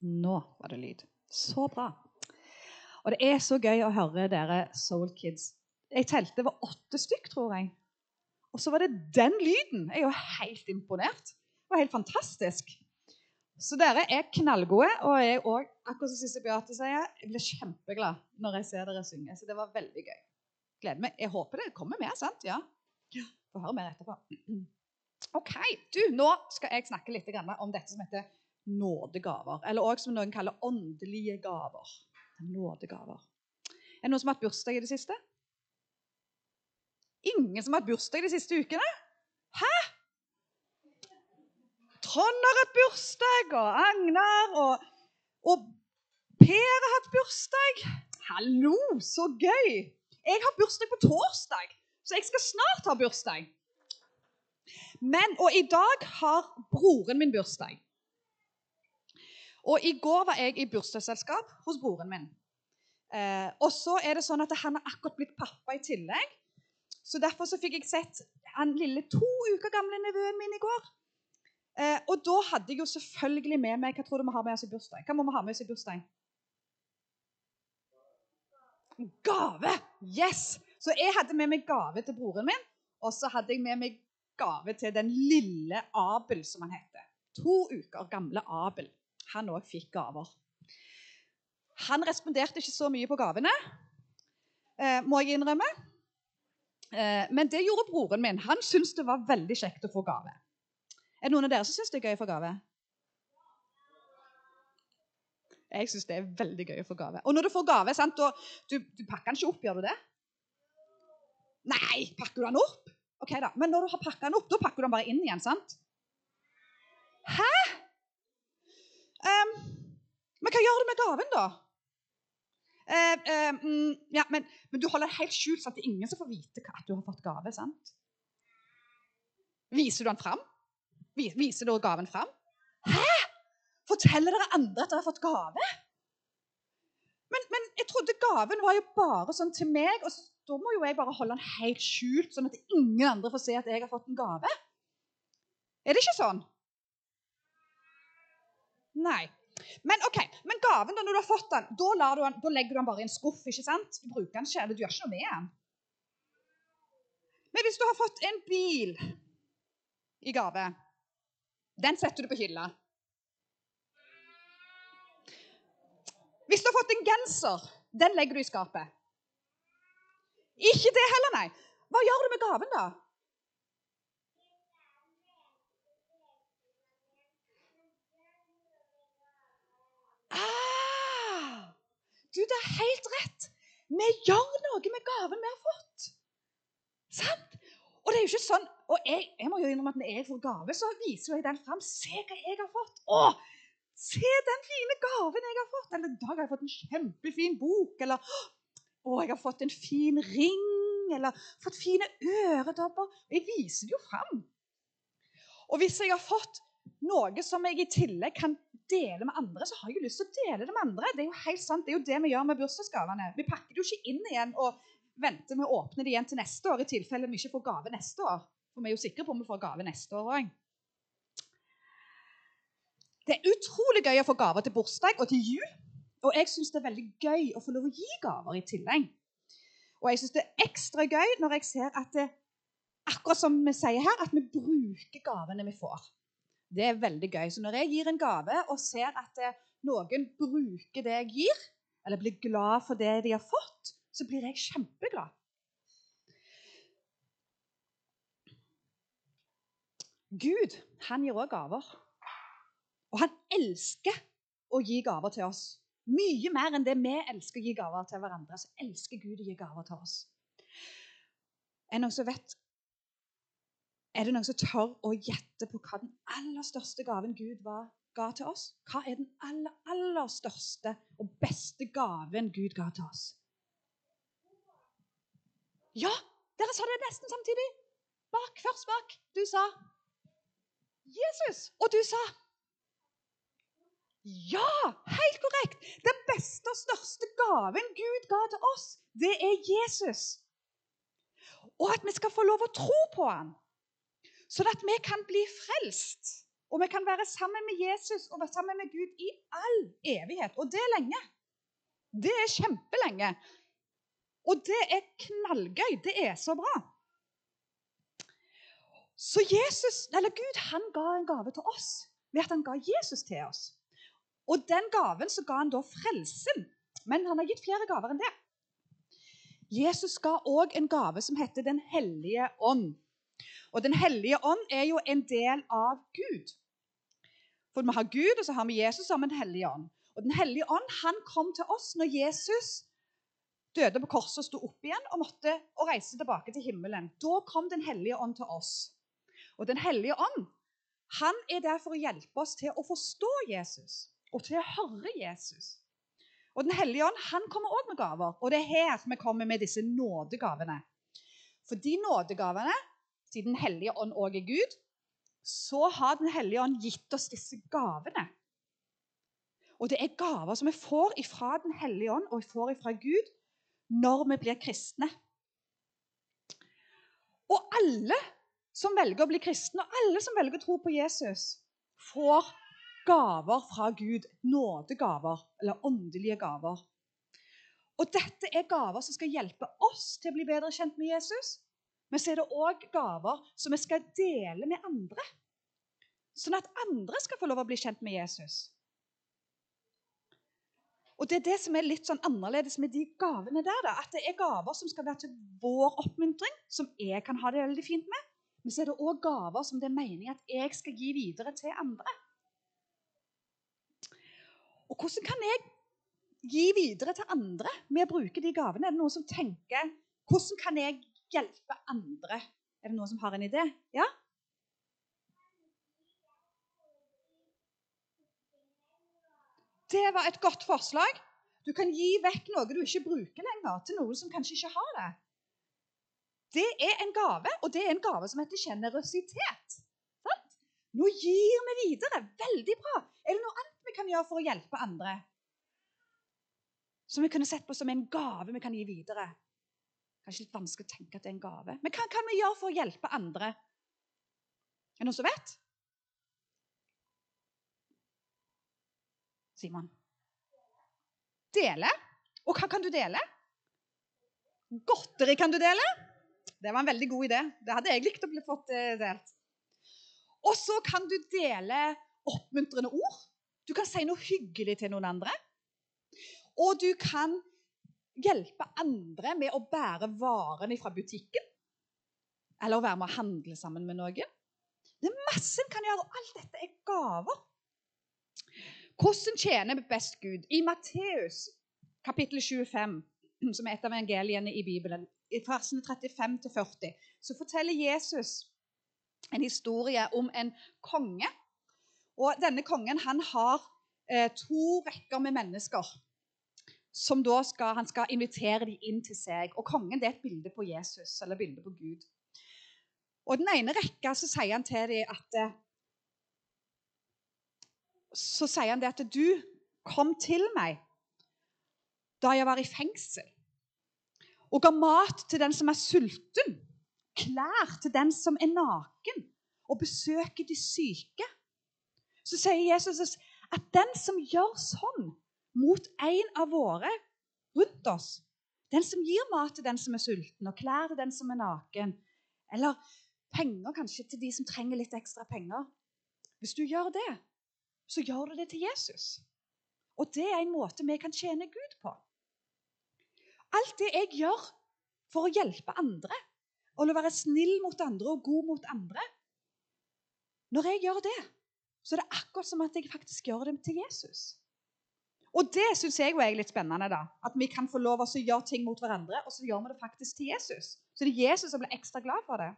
Nå var det lyd. Så bra. Og det er så gøy å høre dere Soul Kids. Jeg telte det var åtte stykk, tror jeg. Og så var det den lyden. Jeg er jo helt imponert. Det var helt fantastisk. Så dere er knallgode. Og jeg òg, akkurat som Sisse Beate sier, jeg blir kjempeglad når jeg ser dere synge. Så det var veldig gøy. Gleder meg. Jeg håper det kommer mer, sant? Ja. Får høre mer etterpå. OK. Du, nå skal jeg snakke litt om dette som heter nådegaver. Eller òg som noen kaller åndelige gaver. Nådegaver. Er det noen som har hatt bursdag i det siste? Ingen som har hatt bursdag de siste ukene? Hæ? Trond har hatt bursdag, og Agnar og, og Per har hatt bursdag. Hallo, så gøy! Jeg har bursdag på torsdag, så jeg skal snart ha bursdag. Men, Og i dag har broren min bursdag. Og i går var jeg i bursdagsselskap hos broren min. Eh, og så er det sånn at han har akkurat blitt pappa i tillegg. Så Derfor så fikk jeg sett han lille to uker gamle nevøen min i går. Eh, og da hadde jeg jo selvfølgelig med meg Hva tror du vi har med oss i bursdag? Hva må vi ha med oss i bursdag? Gave! Yes! Så jeg hadde med meg gave til broren min, og så hadde jeg med meg gave til den lille Abel, som han heter. To uker gamle Abel. Han òg fikk gaver. Han responderte ikke så mye på gavene, eh, må jeg innrømme. Eh, men det gjorde broren min. Han syntes det var veldig kjekt å få gave. Er det noen av dere som syns det er gøy å få gave? Jeg syns det er veldig gøy å få gave. Og når du får gave, sant, du, du, pakker den ikke opp, gjør du det? Nei, pakker du den opp? Ok da, Men når du har pakka den opp, da pakker du den bare inn igjen, sant? Hæ? Um, men hva gjør du med gaven, da? Uh, mm, ja, men, men, du holder det helt skjult, sånn at det er ingen som får vite at du har fått gave. sant? Viser du den fram? Viser du gaven fram? Hæ? Forteller dere andre at dere har fått gave? Men, men, jeg trodde gaven var jo bare sånn til meg, og da må jo jeg bare holde den helt skjult, sånn at ingen andre får se at jeg har fått en gave. Er det ikke sånn? Nei. Men ok, men gaven da når du har fått den, da, du den, da legger du den bare i en skuff. ikke sant? Du bruker den ikke, eller du gjør ikke noe med den. Men hvis du har fått en bil i gave, den setter du på hylla. Hvis du har fått en genser, den legger du i skapet. Ikke det heller, nei. Hva gjør du med gaven, da? Du, det er helt rett. Vi gjør noe med gaven vi har fått. Sant? Og det er jo ikke sånn, og jeg, jeg må jo innrømme at Når jeg får gave, så viser jeg den fram. Se hva jeg har fått. Å, se den fine gaven jeg har fått. Eller i dag har jeg fått en kjempefin bok. Eller å, jeg har fått en fin ring. Eller fått fine øredobber. Jeg viser det jo fram. Og hvis jeg har fått noe som jeg i tillegg kan dele med andre, så har jeg jo lyst til å dele det med andre. Det er jo helt sant, det er jo det vi gjør med bursdagsgavene. Vi pakker det jo ikke inn igjen og venter med å åpne det igjen til neste år, i tilfelle vi ikke får gave neste år. For vi er jo sikre på om vi får gave neste år òg. Det er utrolig gøy å få gaver til bursdag og til jul. Og jeg syns det er veldig gøy å få lov å gi gaver i tillegg. Og jeg syns det er ekstra gøy når jeg ser at det, akkurat som vi sier her, at vi bruker gavene vi får. Det er veldig gøy. Så når jeg gir en gave og ser at eh, noen bruker det jeg gir, eller blir glad for det de har fått, så blir jeg kjempeglad. Gud han gir òg gaver. Og han elsker å gi gaver til oss. Mye mer enn det vi elsker å gi gaver til hverandre. Så elsker Gud å gi gaver til oss. Er det noen som vet er det noen som tør å gjette på hva den aller største gaven Gud var, ga til oss? Hva er den aller, aller største og beste gaven Gud ga til oss? Ja, dere sa det nesten samtidig. Bak, først bak. Du sa Jesus. Og du sa Ja, helt korrekt. Den beste og største gaven Gud ga til oss, det er Jesus. Og at vi skal få lov å tro på ham sånn at vi kan bli frelst. Og vi kan være sammen med Jesus og være sammen med Gud i all evighet. Og det er lenge. Det er kjempelenge. Og det er knallgøy. Det er så bra. Så Jesus, eller Gud han ga en gave til oss ved at han ga Jesus til oss. Og den gaven så ga han da frelsen. Men han har gitt flere gaver enn det. Jesus ga òg en gave som heter Den hellige ånd. Og Den hellige ånd er jo en del av Gud. For vi har Gud, og så har vi Jesus som en hellig ånd. Og Den hellige ånd han kom til oss når Jesus døde på korset og sto opp igjen og måtte og reise tilbake til himmelen. Da kom Den hellige ånd til oss. Og Den hellige ånd han er der for å hjelpe oss til å forstå Jesus og til å høre Jesus. Og Den hellige ånd han kommer òg med gaver, og det er her vi kommer med disse nådegavene. For de nådegavene, siden Den hellige ånd òg er Gud, så har Den hellige ånd gitt oss disse gavene. Og det er gaver som vi får ifra Den hellige ånd og vi får ifra Gud når vi blir kristne. Og alle som velger å bli kristne, og alle som velger å tro på Jesus, får gaver fra Gud. Nådegaver, eller åndelige gaver. Og dette er gaver som skal hjelpe oss til å bli bedre kjent med Jesus. Men så er det òg gaver som vi skal dele med andre. Sånn at andre skal få lov å bli kjent med Jesus. Og Det er det som er litt sånn annerledes med de gavene der. Da. At det er gaver som skal være til vår oppmuntring, som jeg kan ha det veldig fint med. Men så er det òg gaver som det er meningen at jeg skal gi videre til andre. Og hvordan kan jeg gi videre til andre med å bruke de gavene? Er det noen som tenker Hvordan kan jeg hjelpe andre? Er det noen som har en idé? Ja? Det var et godt forslag. Du kan gi vekk noe du ikke bruker lenger, til noen som kanskje ikke har det. Det er en gave, og det er en gave som heter sjenerøsitet. Nå gir vi videre. Veldig bra. Er det noe annet vi kan gjøre for å hjelpe andre? Som vi kunne sett på som en gave vi kan gi videre. Kanskje litt vanskelig å tenke at det er en gave. Men hva kan vi gjøre for å hjelpe andre? Er det noen som vet? Simon? Dele. Og hva kan du dele? Godteri kan du dele. Det var en veldig god idé. Det hadde jeg likt å bli fått eh, delt. Og så kan du dele oppmuntrende ord. Du kan si noe hyggelig til noen andre. Og du kan hjelpe andre med å bære varene fra butikken. Eller å være med å handle sammen med noen. Det er masse en kan gjøre, og alt dette er gaver. Hvordan tjener vi best Gud? I Matteus kapittel 25, som er et av evangeliene i Bibelen, i versene 35-40, så forteller Jesus en historie om en konge. Og denne kongen han har eh, to rekker med mennesker som da skal, han skal invitere dem inn til seg. Og kongen det er et bilde på Jesus, eller et bilde på Gud. Og den ene rekka så sier han til dem at så sier han det at du kom til meg da jeg var i fengsel, og ga mat til den som er sulten, klær til den som er naken, og besøker de syke. Så sier Jesus at den som gjør sånn mot en av våre rundt oss, den som gir mat til den som er sulten, og klær til den som er naken, eller penger kanskje til de som trenger litt ekstra penger Hvis du gjør det, så gjør du det til Jesus. Og det er en måte vi kan tjene Gud på. Alt det jeg gjør for å hjelpe andre, og å være snill mot andre og god mot andre Når jeg gjør det, så er det akkurat som at jeg faktisk gjør det til Jesus. Og det syns jeg er litt spennende. da, At vi kan få lov til å gjøre ting mot hverandre, og så gjør vi det faktisk til Jesus. Så det er Jesus som blir ekstra glad for det.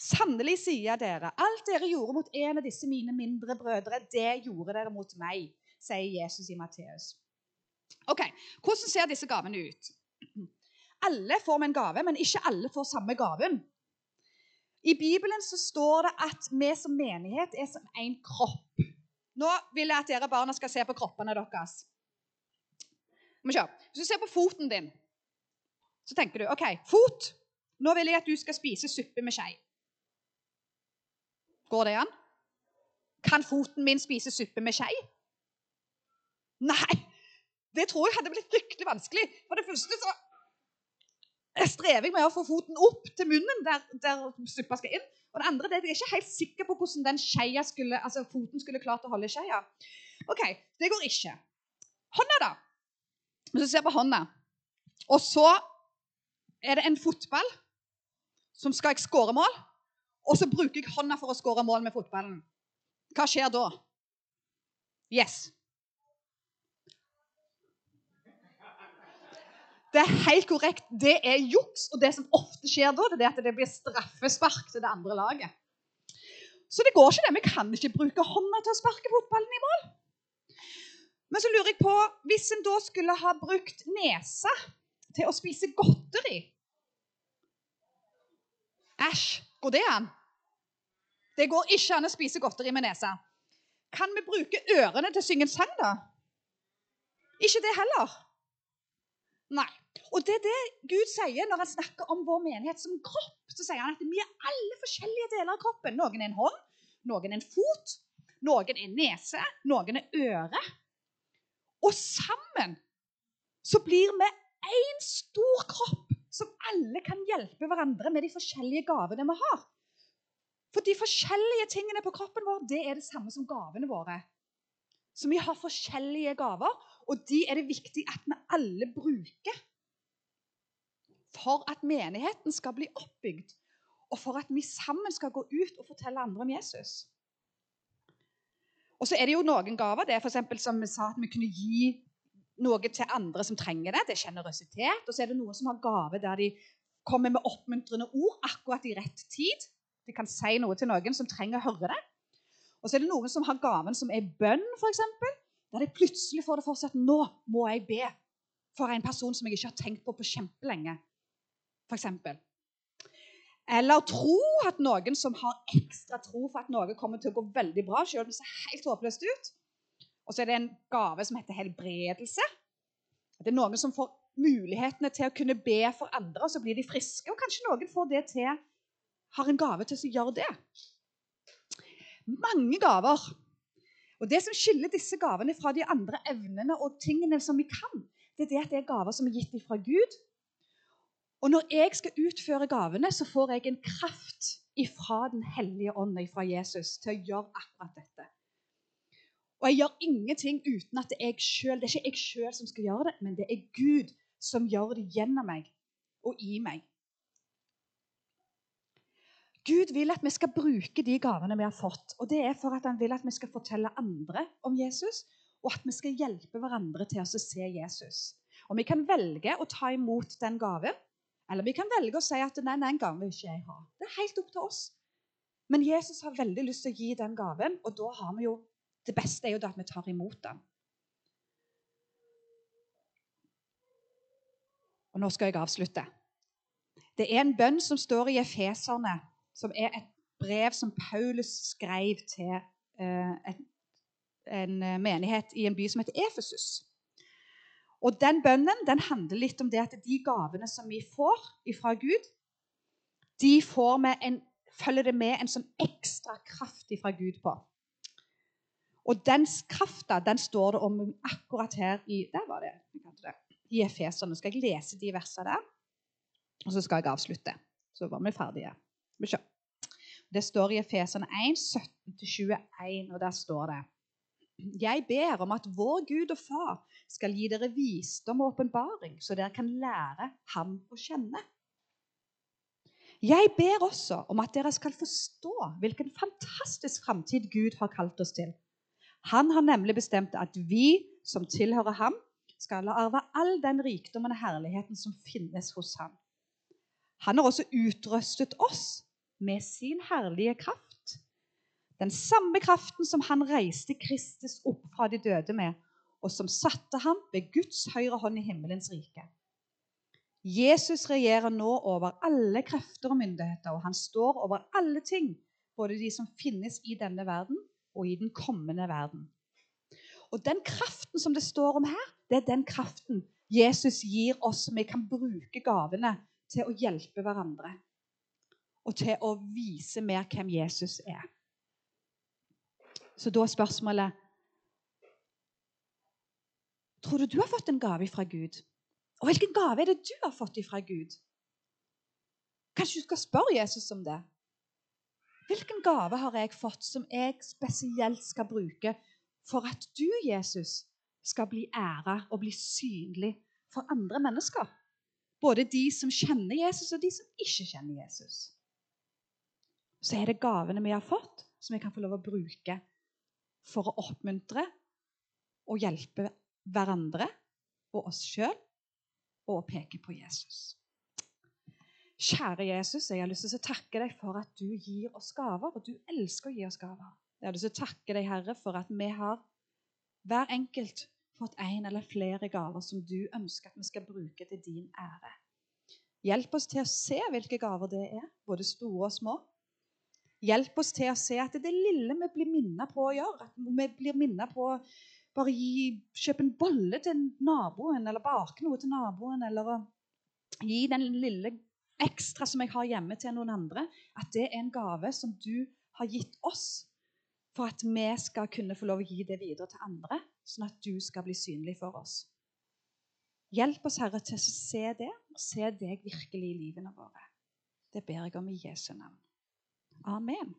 Sannelig sier jeg dere, alt dere gjorde mot en av disse mine mindre brødre, det gjorde dere mot meg, sier Jesus i Matteus. Ok, Hvordan ser disse gavene ut? Alle får med en gave, men ikke alle får samme gaven. I Bibelen så står det at vi som menighet er som en kropp. Nå vil jeg at dere barna skal se på kroppene deres. Hvis du ser på foten din, så tenker du OK, fot. Nå vil jeg at du skal spise suppe med skje. Går det an? Kan foten min spise suppe med skje? Nei. Det tror jeg hadde blitt fryktelig vanskelig. For det første så strever jeg med å få foten opp til munnen der, der suppa skal inn. Og det andre det er jeg er ikke helt sikker på hvordan den skulle, altså foten skulle klart å holde skeia. OK, det går ikke. Hånda, da. Hvis du ser på hånda Og så er det en fotball som skal jeg skåre mål. Og så bruker jeg hånda for å skåre mål med fotballen. Hva skjer da? Yes. Det er helt korrekt. Det er juks. Og det som ofte skjer da, det er at det blir straffespark til det andre laget. Så det går ikke det. Vi kan ikke bruke hånda til å sparke fotballen i mål. Men så lurer jeg på, hvis en da skulle ha brukt nesa til å spise godteri Æsj, går det an? Det går ikke an å spise godteri med nesa. Kan vi bruke ørene til å synge en sang, da? Ikke det heller. Nei. Og det er det Gud sier når han snakker om vår menighet som kropp. Så sier han at vi er alle forskjellige deler av kroppen. Noen er en hånd, noen er en fot, noen er nese, noen er øre. Og sammen så blir vi én stor kropp som alle kan hjelpe hverandre med de forskjellige gavene vi har. For de forskjellige tingene på kroppen vår det er det samme som gavene våre. Så vi har forskjellige gaver, og de er det viktig at vi alle bruker for at menigheten skal bli oppbygd, og for at vi sammen skal gå ut og fortelle andre om Jesus. Og så er det jo noen gaver. Det er f.eks. som vi sa, at vi kunne gi noe til andre som trenger det. Det er sjenerøsitet. Og så er det noen som har gave der de kommer med oppmuntrende ord akkurat i rett tid. De kan si noe til noen som trenger å høre det. Og så er det noen som har gaven som er bønn, f.eks. Der de plutselig får det for seg at nå må jeg be for en person som jeg ikke har tenkt på på kjempelenge f.eks. Eller tro at noen som har ekstra tro for at noe kommer til å gå veldig bra, selv om det ser helt håpløst ut. Og så er det en gave som heter helbredelse. Det er noen som får mulighetene til å kunne be for andre, og så blir de friske. Og kanskje noen får det til, har en gave til å gjøre det. Mange gaver. Og Det som skiller disse gavene fra de andre evnene og tingene som vi kan, det er det at det er gaver som er gitt fra Gud, og når jeg skal utføre gavene, så får jeg en kraft ifra Den hellige ånd, fra Jesus, til å gjøre akkurat dette. Og jeg gjør ingenting uten at det er jeg selv. Det er ikke jeg sjøl som skal gjøre det, men det er Gud som gjør det gjennom meg og i meg. Gud vil at vi skal bruke de gavene vi har fått. og Det er for at han vil at vi skal fortelle andre om Jesus, og at vi skal hjelpe hverandre til å se Jesus. Og Vi kan velge å ta imot den gaven, eller vi kan velge å si at nei, den gaven vil ikke jeg ha. Det er helt opp til oss. Men Jesus har veldig lyst til å gi den gaven, og da har vi jo det beste er jo at vi tar imot den. Og nå skal jeg avslutte. Det er en bønn som står i Efeserne, som er et brev som Paulus skrev til eh, et, en menighet i en by som heter Efesus. Og den bønnen den handler litt om det at de gavene som vi får fra Gud, de en, følger det med en sånn ekstra kraft fra Gud på. Og den krafta den står det om akkurat her i Der var det. det I Efeserne. Skal jeg lese de versene der? Og så skal jeg avslutte. Så var vi ferdige. Det står i Efesene 1, 17-21, og der står det jeg ber om at vår Gud og Far skal gi dere visdom og åpenbaring, så dere kan lære ham å kjenne. Jeg ber også om at dere skal forstå hvilken fantastisk framtid Gud har kalt oss til. Han har nemlig bestemt at vi som tilhører ham, skal arve all den rikdommen og herligheten som finnes hos ham. Han har også utrøstet oss med sin herlige kraft den samme kraften som han reiste Kristus opp fra de døde med, og som satte ham ved Guds høyre hånd i himmelens rike. Jesus regjerer nå over alle krefter og myndigheter, og han står over alle ting, både de som finnes i denne verden og i den kommende verden. Og Den kraften som det står om her, det er den kraften Jesus gir oss som vi kan bruke gavene til å hjelpe hverandre. Og til å vise mer hvem Jesus er. Så da er spørsmålet Tror du du har fått en gave fra Gud? Og hvilken gave er det du har fått fra Gud? Kanskje du skal spørre Jesus om det? Hvilken gave har jeg fått som jeg spesielt skal bruke for at du, Jesus, skal bli æra og bli synlig for andre mennesker? Både de som kjenner Jesus, og de som ikke kjenner Jesus. Så er det gavene vi har fått, som vi kan få lov å bruke for å oppmuntre og hjelpe hverandre og oss sjøl og peke på Jesus. Kjære Jesus, jeg har lyst til å takke deg for at du gir oss gaver, og du elsker å gi oss gaver. Jeg har lyst til å takke deg, Herre, for at vi har hver enkelt fått en eller flere gaver som du ønsker at vi skal bruke til din ære. Hjelp oss til å se hvilke gaver det er, både store og små. Hjelp oss til å se at det er det lille vi blir minnet på å gjøre. At vi blir minnet på å bare gi, kjøpe en bolle til naboen, eller bake noe til naboen, eller gi den lille ekstra som jeg har hjemme, til noen andre. At det er en gave som du har gitt oss for at vi skal kunne få lov å gi det videre til andre, sånn at du skal bli synlig for oss. Hjelp oss, Herre, til å se det og se deg virkelig i livene våre. Det ber jeg om i Jesu navn. Amen.